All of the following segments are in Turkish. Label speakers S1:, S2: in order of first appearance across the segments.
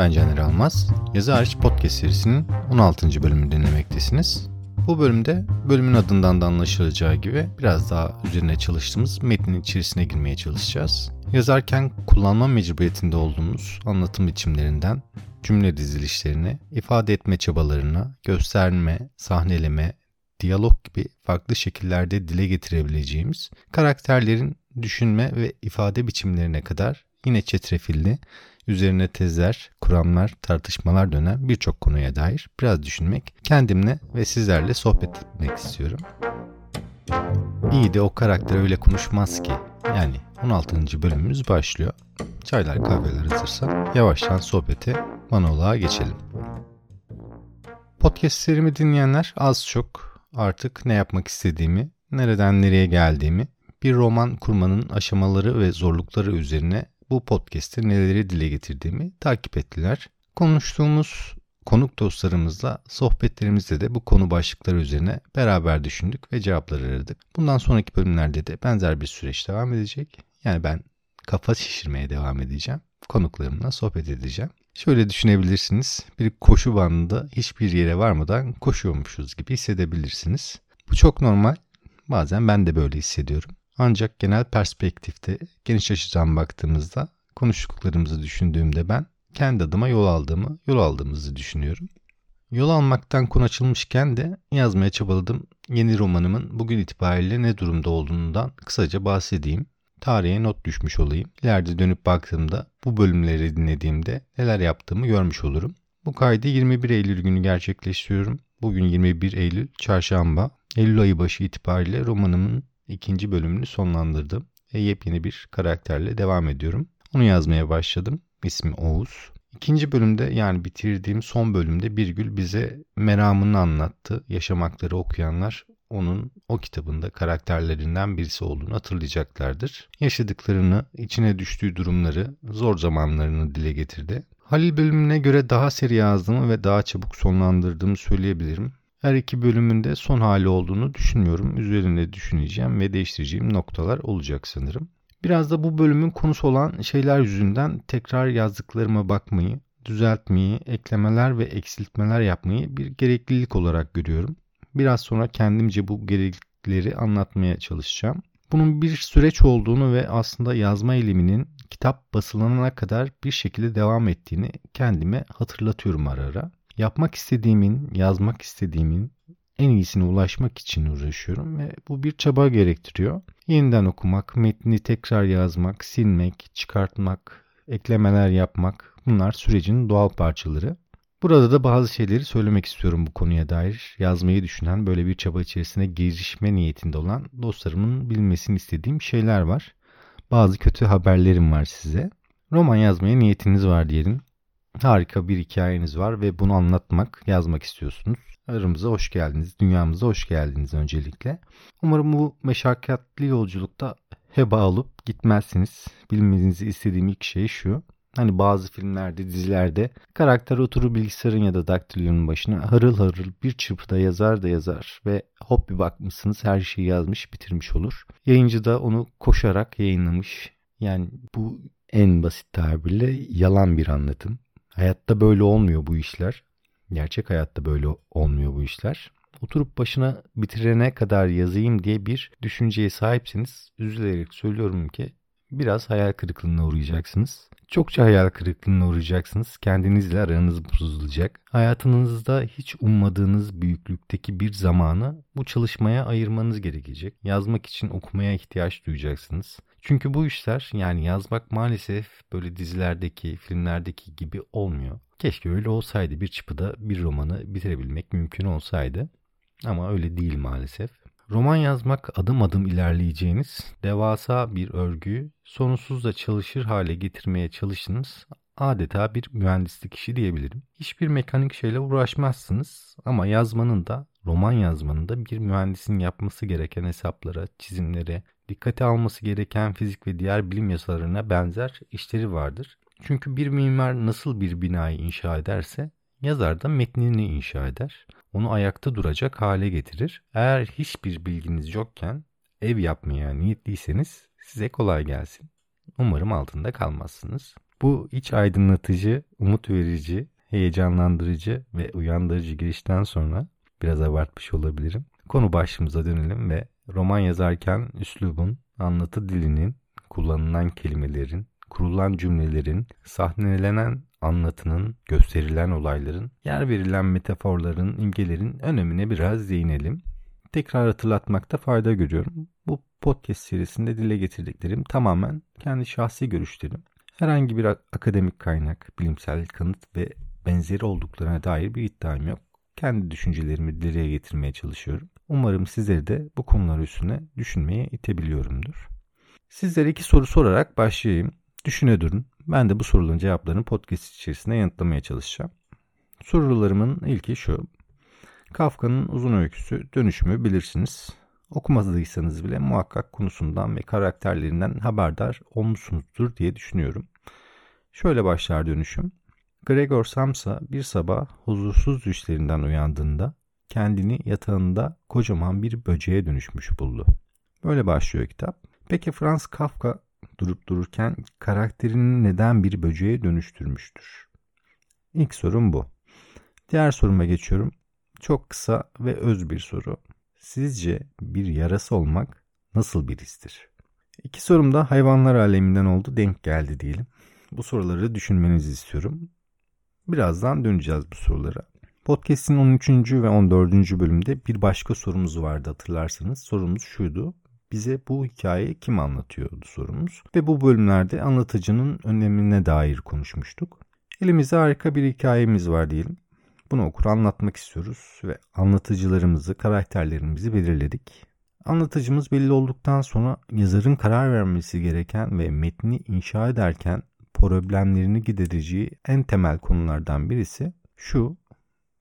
S1: ben Caner Almaz. Yazı Hariç Podcast serisinin 16. bölümünü dinlemektesiniz. Bu bölümde bölümün adından da anlaşılacağı gibi biraz daha üzerine çalıştığımız metnin içerisine girmeye çalışacağız. Yazarken kullanma mecburiyetinde olduğumuz anlatım biçimlerinden cümle dizilişlerine, ifade etme çabalarına, gösterme, sahneleme, diyalog gibi farklı şekillerde dile getirebileceğimiz karakterlerin düşünme ve ifade biçimlerine kadar yine çetrefilli, üzerine tezler, kuramlar, tartışmalar dönen birçok konuya dair biraz düşünmek, kendimle ve sizlerle sohbet etmek istiyorum. İyi de o karakter öyle konuşmaz ki. Yani 16. bölümümüz başlıyor. Çaylar kahveler hazırsa yavaştan sohbete monoloğa geçelim. Podcast serimi dinleyenler az çok artık ne yapmak istediğimi, nereden nereye geldiğimi, bir roman kurmanın aşamaları ve zorlukları üzerine bu podcast'te neleri dile getirdiğimi takip ettiler. Konuştuğumuz konuk dostlarımızla sohbetlerimizde de bu konu başlıkları üzerine beraber düşündük ve cevaplar aradık. Bundan sonraki bölümlerde de benzer bir süreç devam edecek. Yani ben kafa şişirmeye devam edeceğim. Konuklarımla sohbet edeceğim. Şöyle düşünebilirsiniz. Bir koşu bandında hiçbir yere varmadan koşuyormuşuz gibi hissedebilirsiniz. Bu çok normal. Bazen ben de böyle hissediyorum. Ancak genel perspektifte geniş açıdan baktığımızda konuştuklarımızı düşündüğümde ben kendi adıma yol aldığımı, yol aldığımızı düşünüyorum. Yol almaktan konu açılmışken de yazmaya çabaladım. Yeni romanımın bugün itibariyle ne durumda olduğundan kısaca bahsedeyim. Tarihe not düşmüş olayım. İleride dönüp baktığımda bu bölümleri dinlediğimde neler yaptığımı görmüş olurum. Bu kaydı 21 Eylül günü gerçekleştiriyorum. Bugün 21 Eylül çarşamba. Eylül ayı başı itibariyle romanımın ikinci bölümünü sonlandırdım ve yepyeni bir karakterle devam ediyorum. Onu yazmaya başladım. İsmi Oğuz. İkinci bölümde yani bitirdiğim son bölümde Birgül bize meramını anlattı. Yaşamakları okuyanlar onun o kitabında karakterlerinden birisi olduğunu hatırlayacaklardır. Yaşadıklarını, içine düştüğü durumları, zor zamanlarını dile getirdi. Halil bölümüne göre daha seri yazdığımı ve daha çabuk sonlandırdığımı söyleyebilirim. Her iki bölümünde son hali olduğunu düşünmüyorum. Üzerinde düşüneceğim ve değiştireceğim noktalar olacak sanırım. Biraz da bu bölümün konusu olan şeyler yüzünden tekrar yazdıklarıma bakmayı, düzeltmeyi, eklemeler ve eksiltmeler yapmayı bir gereklilik olarak görüyorum. Biraz sonra kendimce bu gereklilikleri anlatmaya çalışacağım. Bunun bir süreç olduğunu ve aslında yazma eyleminin kitap basılana kadar bir şekilde devam ettiğini kendime hatırlatıyorum ara ara yapmak istediğimin, yazmak istediğimin en iyisine ulaşmak için uğraşıyorum ve bu bir çaba gerektiriyor. Yeniden okumak, metni tekrar yazmak, silmek, çıkartmak, eklemeler yapmak bunlar sürecin doğal parçaları. Burada da bazı şeyleri söylemek istiyorum bu konuya dair. Yazmayı düşünen, böyle bir çaba içerisine girişme niyetinde olan dostlarımın bilmesini istediğim şeyler var. Bazı kötü haberlerim var size. Roman yazmaya niyetiniz var diyelim harika bir hikayeniz var ve bunu anlatmak, yazmak istiyorsunuz. Aramıza hoş geldiniz, dünyamıza hoş geldiniz öncelikle. Umarım bu meşakkatli yolculukta heba olup gitmezsiniz. Bilmenizi istediğim ilk şey şu. Hani bazı filmlerde, dizilerde karakter oturur bilgisayarın ya da daktilonun başına harıl harıl bir çırpıda yazar da yazar ve hop bir bakmışsınız her şeyi yazmış bitirmiş olur. Yayıncı da onu koşarak yayınlamış. Yani bu en basit tabirle yalan bir anlatım. Hayatta böyle olmuyor bu işler. Gerçek hayatta böyle olmuyor bu işler. Oturup başına bitirene kadar yazayım diye bir düşünceye sahipseniz üzülerek söylüyorum ki biraz hayal kırıklığına uğrayacaksınız. Çokça hayal kırıklığına uğrayacaksınız. Kendinizle aranız bozulacak. Hayatınızda hiç ummadığınız büyüklükteki bir zamanı bu çalışmaya ayırmanız gerekecek. Yazmak için okumaya ihtiyaç duyacaksınız. Çünkü bu işler yani yazmak maalesef böyle dizilerdeki, filmlerdeki gibi olmuyor. Keşke öyle olsaydı bir çıpıda bir romanı bitirebilmek mümkün olsaydı. Ama öyle değil maalesef. Roman yazmak adım adım ilerleyeceğiniz devasa bir örgüyü sonsuzda çalışır hale getirmeye çalışınız adeta bir mühendislik işi diyebilirim. Hiçbir mekanik şeyle uğraşmazsınız ama yazmanın da roman yazmanın da bir mühendisin yapması gereken hesaplara, çizimlere, dikkate alması gereken fizik ve diğer bilim yasalarına benzer işleri vardır. Çünkü bir mimar nasıl bir binayı inşa ederse yazar da metnini inşa eder. Onu ayakta duracak hale getirir. Eğer hiçbir bilginiz yokken ev yapmaya niyetliyseniz size kolay gelsin. Umarım altında kalmazsınız. Bu iç aydınlatıcı, umut verici, heyecanlandırıcı ve uyandırıcı girişten sonra biraz abartmış olabilirim. Konu başlığımıza dönelim ve roman yazarken üslubun, anlatı dilinin, kullanılan kelimelerin, kurulan cümlelerin, sahnelenen anlatının, gösterilen olayların, yer verilen metaforların, imgelerin önemine biraz değinelim. Tekrar hatırlatmakta fayda görüyorum. Bu podcast serisinde dile getirdiklerim tamamen kendi şahsi görüşlerim. Herhangi bir akademik kaynak, bilimsel kanıt ve benzeri olduklarına dair bir iddiam yok. Kendi düşüncelerimi dile getirmeye çalışıyorum. Umarım sizleri de bu konular üstüne düşünmeye itebiliyorumdur. Sizlere iki soru sorarak başlayayım. Düşüne durun. Ben de bu soruların cevaplarını podcast içerisinde yanıtlamaya çalışacağım. Sorularımın ilki şu. Kafka'nın uzun öyküsü Dönüşümü bilirsiniz. Okumadıysanız bile muhakkak konusundan ve karakterlerinden haberdar olmuşsunuzdur diye düşünüyorum. Şöyle başlar dönüşüm. Gregor Samsa bir sabah huzursuz düşlerinden uyandığında kendini yatağında kocaman bir böceğe dönüşmüş buldu. Böyle başlıyor kitap. Peki Franz Kafka durup dururken karakterini neden bir böceğe dönüştürmüştür? İlk sorum bu. Diğer soruma geçiyorum. Çok kısa ve öz bir soru. Sizce bir yarası olmak nasıl bir histir? İki sorum da hayvanlar aleminden oldu denk geldi diyelim. Bu soruları düşünmenizi istiyorum. Birazdan döneceğiz bu sorulara. Podcast'in 13. ve 14. bölümde bir başka sorumuz vardı hatırlarsanız. Sorumuz şuydu. Bize bu hikayeyi kim anlatıyordu sorumuz. Ve bu bölümlerde anlatıcının önemine dair konuşmuştuk. Elimizde harika bir hikayemiz var diyelim. Bunu okur anlatmak istiyoruz ve anlatıcılarımızı, karakterlerimizi belirledik. Anlatıcımız belli olduktan sonra yazarın karar vermesi gereken ve metni inşa ederken problemlerini gidereceği en temel konulardan birisi şu.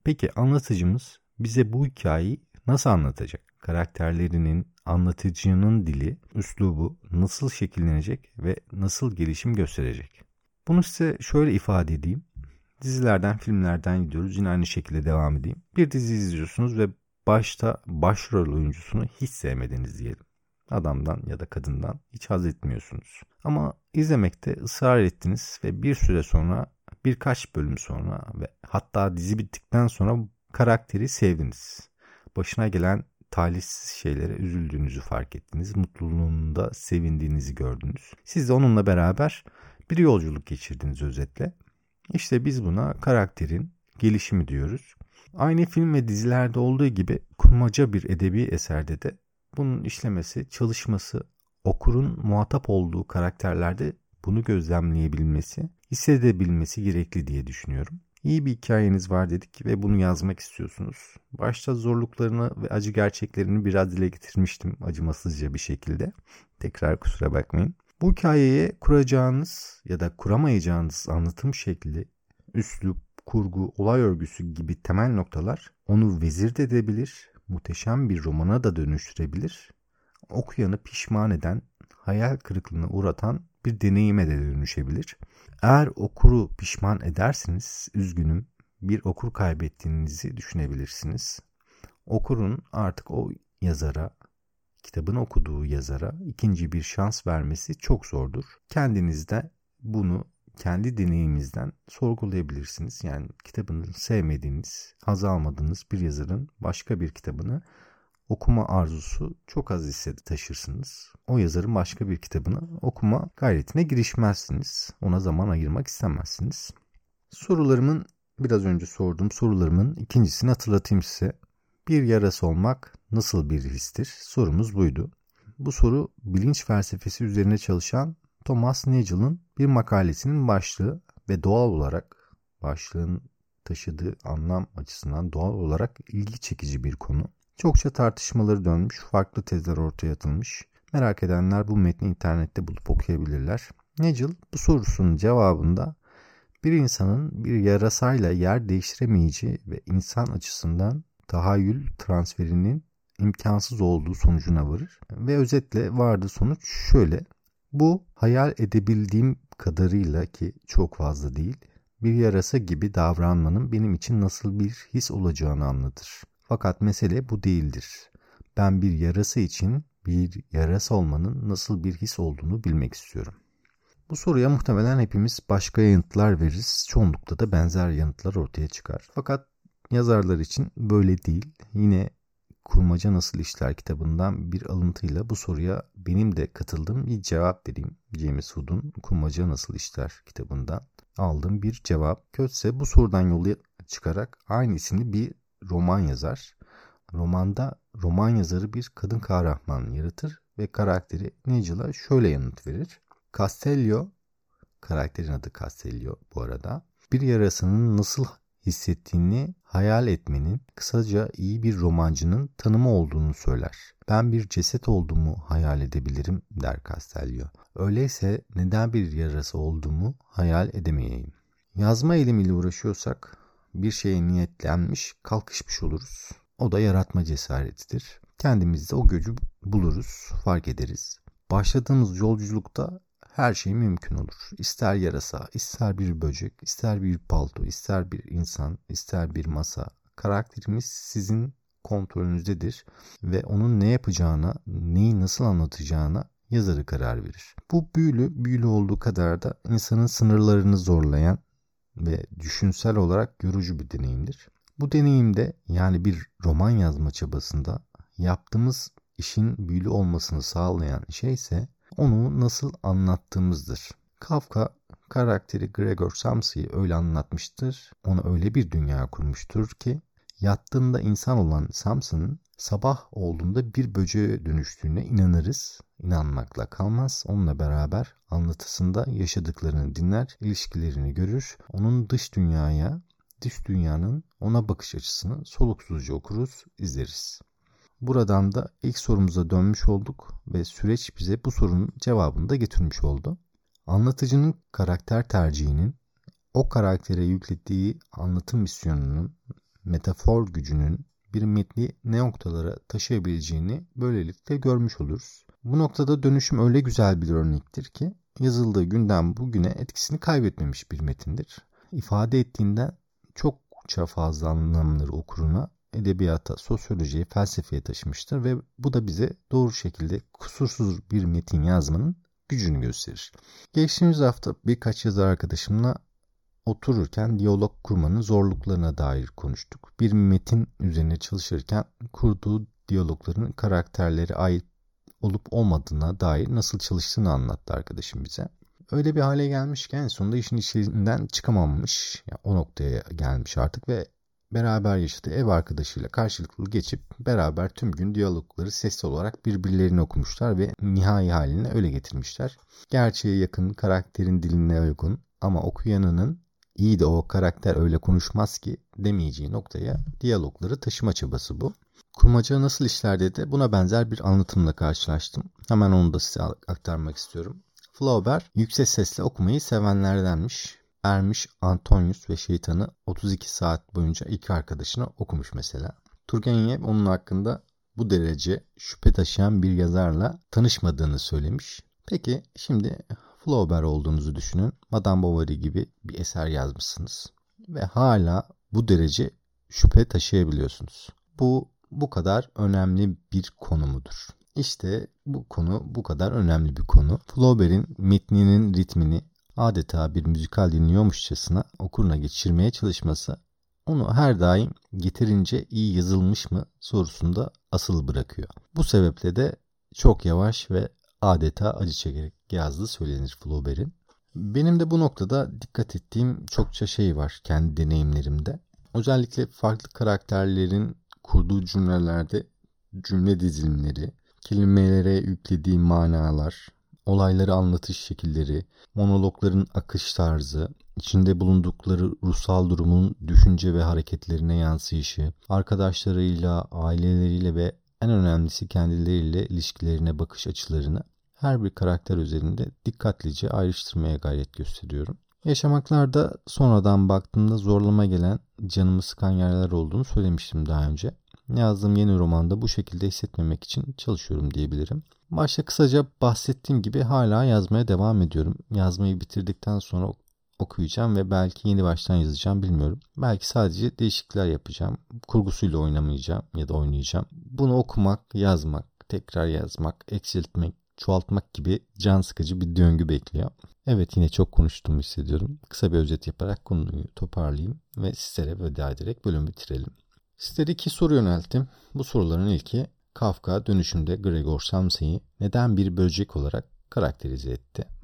S1: Peki anlatıcımız bize bu hikayeyi nasıl anlatacak? Karakterlerinin, anlatıcının dili, üslubu nasıl şekillenecek ve nasıl gelişim gösterecek? Bunu size şöyle ifade edeyim. Dizilerden, filmlerden gidiyoruz. Yine aynı şekilde devam edeyim. Bir dizi izliyorsunuz ve başta başrol oyuncusunu hiç sevmediniz diyelim. Adamdan ya da kadından hiç haz etmiyorsunuz. Ama izlemekte ısrar ettiniz ve bir süre sonra birkaç bölüm sonra ve hatta dizi bittikten sonra karakteri sevdiniz. Başına gelen talihsiz şeylere üzüldüğünüzü fark ettiniz. Mutluluğunda sevindiğinizi gördünüz. Siz de onunla beraber bir yolculuk geçirdiniz özetle. İşte biz buna karakterin gelişimi diyoruz. Aynı film ve dizilerde olduğu gibi kurmaca bir edebi eserde de bunun işlemesi, çalışması, okurun muhatap olduğu karakterlerde bunu gözlemleyebilmesi, hissedebilmesi gerekli diye düşünüyorum. İyi bir hikayeniz var dedik ve bunu yazmak istiyorsunuz. Başta zorluklarını ve acı gerçeklerini biraz dile getirmiştim acımasızca bir şekilde. Tekrar kusura bakmayın. Bu hikayeye kuracağınız ya da kuramayacağınız anlatım şekli, üslup, kurgu, olay örgüsü gibi temel noktalar onu vezir de edebilir, muhteşem bir romana da dönüştürebilir. Okuyanı pişman eden, hayal kırıklığına uğratan bir deneyime de dönüşebilir. Eğer okuru pişman edersiniz, üzgünüm, bir okur kaybettiğinizi düşünebilirsiniz. Okurun artık o yazara, kitabın okuduğu yazara ikinci bir şans vermesi çok zordur. Kendinizde bunu kendi deneyiminizden sorgulayabilirsiniz. Yani kitabını sevmediğiniz, haz almadığınız bir yazarın başka bir kitabını okuma arzusu çok az hissedi taşırsınız. O yazarın başka bir kitabını okuma gayretine girişmezsiniz. Ona zaman ayırmak istemezsiniz. Sorularımın biraz önce sorduğum sorularımın ikincisini hatırlatayım size. Bir yarası olmak nasıl bir histir? Sorumuz buydu. Bu soru bilinç felsefesi üzerine çalışan Thomas Nagel'ın bir makalesinin başlığı ve doğal olarak başlığın taşıdığı anlam açısından doğal olarak ilgi çekici bir konu. Çokça tartışmaları dönmüş, farklı tezler ortaya atılmış. Merak edenler bu metni internette bulup okuyabilirler. Nagel bu sorusunun cevabında bir insanın bir yarasayla yer değiştiremeyeceği ve insan açısından tahayyül transferinin imkansız olduğu sonucuna varır. Ve özetle vardı sonuç şöyle. Bu hayal edebildiğim kadarıyla ki çok fazla değil bir yarasa gibi davranmanın benim için nasıl bir his olacağını anlatır. Fakat mesele bu değildir. Ben bir yarası için bir yarasa olmanın nasıl bir his olduğunu bilmek istiyorum. Bu soruya muhtemelen hepimiz başka yanıtlar veririz. Çoğunlukla da benzer yanıtlar ortaya çıkar. Fakat yazarlar için böyle değil. Yine Kurmaca Nasıl İşler kitabından bir alıntıyla bu soruya benim de katıldığım bir cevap vereyim. James Hood'un Kurmaca Nasıl İşler kitabından aldığım bir cevap. Kötse bu sorudan yola çıkarak aynı isimli bir roman yazar. Romanda roman yazarı bir kadın kahraman yaratır ve karakteri Nigel'a şöyle yanıt verir. Castello, karakterin adı Castello bu arada, bir yarasının nasıl hissettiğini hayal etmenin kısaca iyi bir romancının tanımı olduğunu söyler. Ben bir ceset olduğumu hayal edebilirim der Castello. Öyleyse neden bir yarası olduğumu hayal edemeyeyim. Yazma eylemiyle uğraşıyorsak bir şeye niyetlenmiş, kalkışmış oluruz. O da yaratma cesaretidir. Kendimizde o gücü buluruz, fark ederiz. Başladığımız yolculukta her şey mümkün olur. İster yarasa, ister bir böcek, ister bir palto, ister bir insan, ister bir masa. Karakterimiz sizin kontrolünüzdedir ve onun ne yapacağına, neyi nasıl anlatacağına yazarı karar verir. Bu büyülü, büyülü olduğu kadar da insanın sınırlarını zorlayan ve düşünsel olarak yorucu bir deneyimdir. Bu deneyimde yani bir roman yazma çabasında yaptığımız işin büyülü olmasını sağlayan şey ise onu nasıl anlattığımızdır. Kafka karakteri Gregor Samsa'yı öyle anlatmıştır. Ona öyle bir dünya kurmuştur ki yattığında insan olan Samsa'nın sabah olduğunda bir böceğe dönüştüğüne inanırız. İnanmakla kalmaz. Onunla beraber anlatısında yaşadıklarını dinler, ilişkilerini görür. Onun dış dünyaya, dış dünyanın ona bakış açısını soluksuzca okuruz, izleriz. Buradan da ilk sorumuza dönmüş olduk ve süreç bize bu sorunun cevabını da getirmiş oldu. Anlatıcının karakter tercihinin o karaktere yüklediği anlatım misyonunun, metafor gücünün bir metni ne noktalara taşıyabileceğini böylelikle görmüş oluruz. Bu noktada dönüşüm öyle güzel bir örnektir ki yazıldığı günden bugüne etkisini kaybetmemiş bir metindir. İfade ettiğinden çokça fazla anlamları okuruna edebiyata, sosyolojiye, felsefeye taşımıştır ve bu da bize doğru şekilde kusursuz bir metin yazmanın gücünü gösterir. Geçtiğimiz hafta birkaç yazar arkadaşımla otururken diyalog kurmanın zorluklarına dair konuştuk. Bir metin üzerine çalışırken kurduğu diyalogların karakterleri ait olup olmadığına dair nasıl çalıştığını anlattı arkadaşım bize. Öyle bir hale gelmişken sonunda işin içinden çıkamamış. Yani o noktaya gelmiş artık ve beraber yaşadığı ev arkadaşıyla karşılıklı geçip beraber tüm gün diyalogları sesli olarak birbirlerini okumuşlar ve nihai haline öyle getirmişler. Gerçeğe yakın, karakterin diline uygun ama okuyanının iyi de o karakter öyle konuşmaz ki demeyeceği noktaya diyalogları taşıma çabası bu. Kurmaca nasıl işlerde de buna benzer bir anlatımla karşılaştım. Hemen onu da size aktarmak istiyorum. Flaubert yüksek sesle okumayı sevenlerdenmiş. Ermiş Antonius ve Şeytanı 32 saat boyunca iki arkadaşına okumuş mesela. Turgenev onun hakkında bu derece şüphe taşıyan bir yazarla tanışmadığını söylemiş. Peki şimdi Flaubert olduğunuzu düşünün. Madame Bovary gibi bir eser yazmışsınız. Ve hala bu derece şüphe taşıyabiliyorsunuz. Bu bu kadar önemli bir konu mudur? İşte bu konu bu kadar önemli bir konu. Flaubert'in metninin ritmini adeta bir müzikal dinliyormuşçasına okuruna geçirmeye çalışması onu her daim getirince iyi yazılmış mı sorusunda asıl bırakıyor. Bu sebeple de çok yavaş ve adeta acı çekerek yazdığı söylenir Flaubert'in. Benim de bu noktada dikkat ettiğim çokça şey var kendi deneyimlerimde. Özellikle farklı karakterlerin kurduğu cümlelerde cümle dizilimleri, kelimelere yüklediği manalar, olayları anlatış şekilleri, monologların akış tarzı, içinde bulundukları ruhsal durumun düşünce ve hareketlerine yansıyışı, arkadaşlarıyla, aileleriyle ve en önemlisi kendileriyle ilişkilerine bakış açılarını her bir karakter üzerinde dikkatlice ayrıştırmaya gayret gösteriyorum. Yaşamaklarda sonradan baktığımda zorlama gelen, canımı sıkan yerler olduğunu söylemiştim daha önce. Yazdığım yeni romanda bu şekilde hissetmemek için çalışıyorum diyebilirim. Başta kısaca bahsettiğim gibi hala yazmaya devam ediyorum. Yazmayı bitirdikten sonra okuyacağım ve belki yeni baştan yazacağım bilmiyorum. Belki sadece değişiklikler yapacağım. Kurgusuyla oynamayacağım ya da oynayacağım. Bunu okumak, yazmak, tekrar yazmak, eksiltmek, çoğaltmak gibi can sıkıcı bir döngü bekliyor. Evet yine çok konuştuğumu hissediyorum. Kısa bir özet yaparak konuyu toparlayayım ve sizlere veda ederek bölümü bitirelim. Sizlere iki soru yönelttim. Bu soruların ilki Kafka dönüşümde Gregor Samsa'yı neden bir böcek olarak karakterize etti?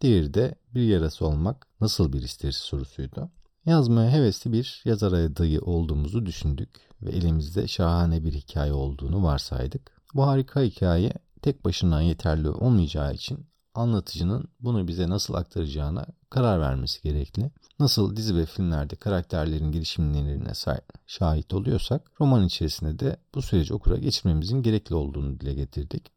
S1: Diğeri de bir yarası olmak nasıl bir histir sorusuydu. Yazmaya hevesli bir yazar adayı olduğumuzu düşündük ve elimizde şahane bir hikaye olduğunu varsaydık. Bu harika hikaye tek başına yeterli olmayacağı için anlatıcının bunu bize nasıl aktaracağına karar vermesi gerekli. Nasıl dizi ve filmlerde karakterlerin gelişimlerine şahit oluyorsak roman içerisinde de bu süreci okura geçirmemizin gerekli olduğunu dile getirdik.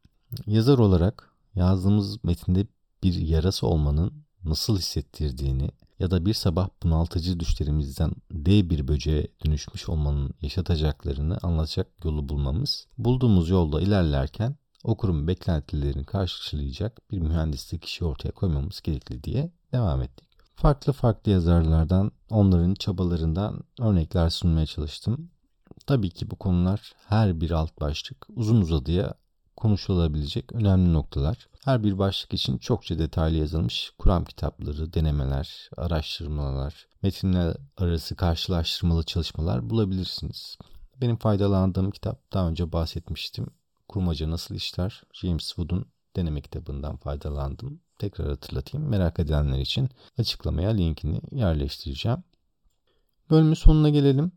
S1: Yazar olarak yazdığımız metinde bir yarası olmanın nasıl hissettirdiğini ya da bir sabah bunaltıcı düşlerimizden dev bir böceğe dönüşmüş olmanın yaşatacaklarını anlatacak yolu bulmamız, bulduğumuz yolda ilerlerken okurun beklentilerini karşılayacak bir mühendislik işi ortaya koymamız gerekli diye devam ettik. Farklı farklı yazarlardan, onların çabalarından örnekler sunmaya çalıştım. Tabii ki bu konular her bir alt başlık uzun uzadıya konuşulabilecek önemli noktalar. Her bir başlık için çokça detaylı yazılmış kuram kitapları, denemeler, araştırmalar, metinler arası karşılaştırmalı çalışmalar bulabilirsiniz. Benim faydalandığım kitap daha önce bahsetmiştim. Kurmaca Nasıl İşler? James Wood'un deneme kitabından faydalandım. Tekrar hatırlatayım. Merak edenler için açıklamaya linkini yerleştireceğim. Bölümün sonuna gelelim.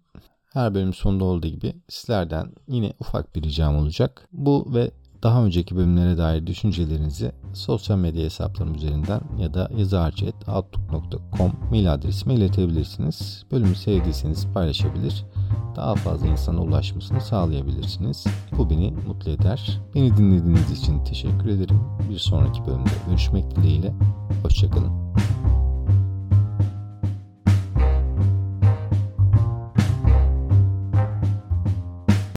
S1: Her bölüm sonunda olduğu gibi sizlerden yine ufak bir ricam olacak. Bu ve daha önceki bölümlere dair düşüncelerinizi sosyal medya hesaplarım üzerinden ya da yazarcı.outlook.com mail adresime iletebilirsiniz. Bölümü sevdiyseniz paylaşabilir, daha fazla insana ulaşmasını sağlayabilirsiniz. Bu beni mutlu eder. Beni dinlediğiniz için teşekkür ederim. Bir sonraki bölümde görüşmek dileğiyle. Hoşçakalın.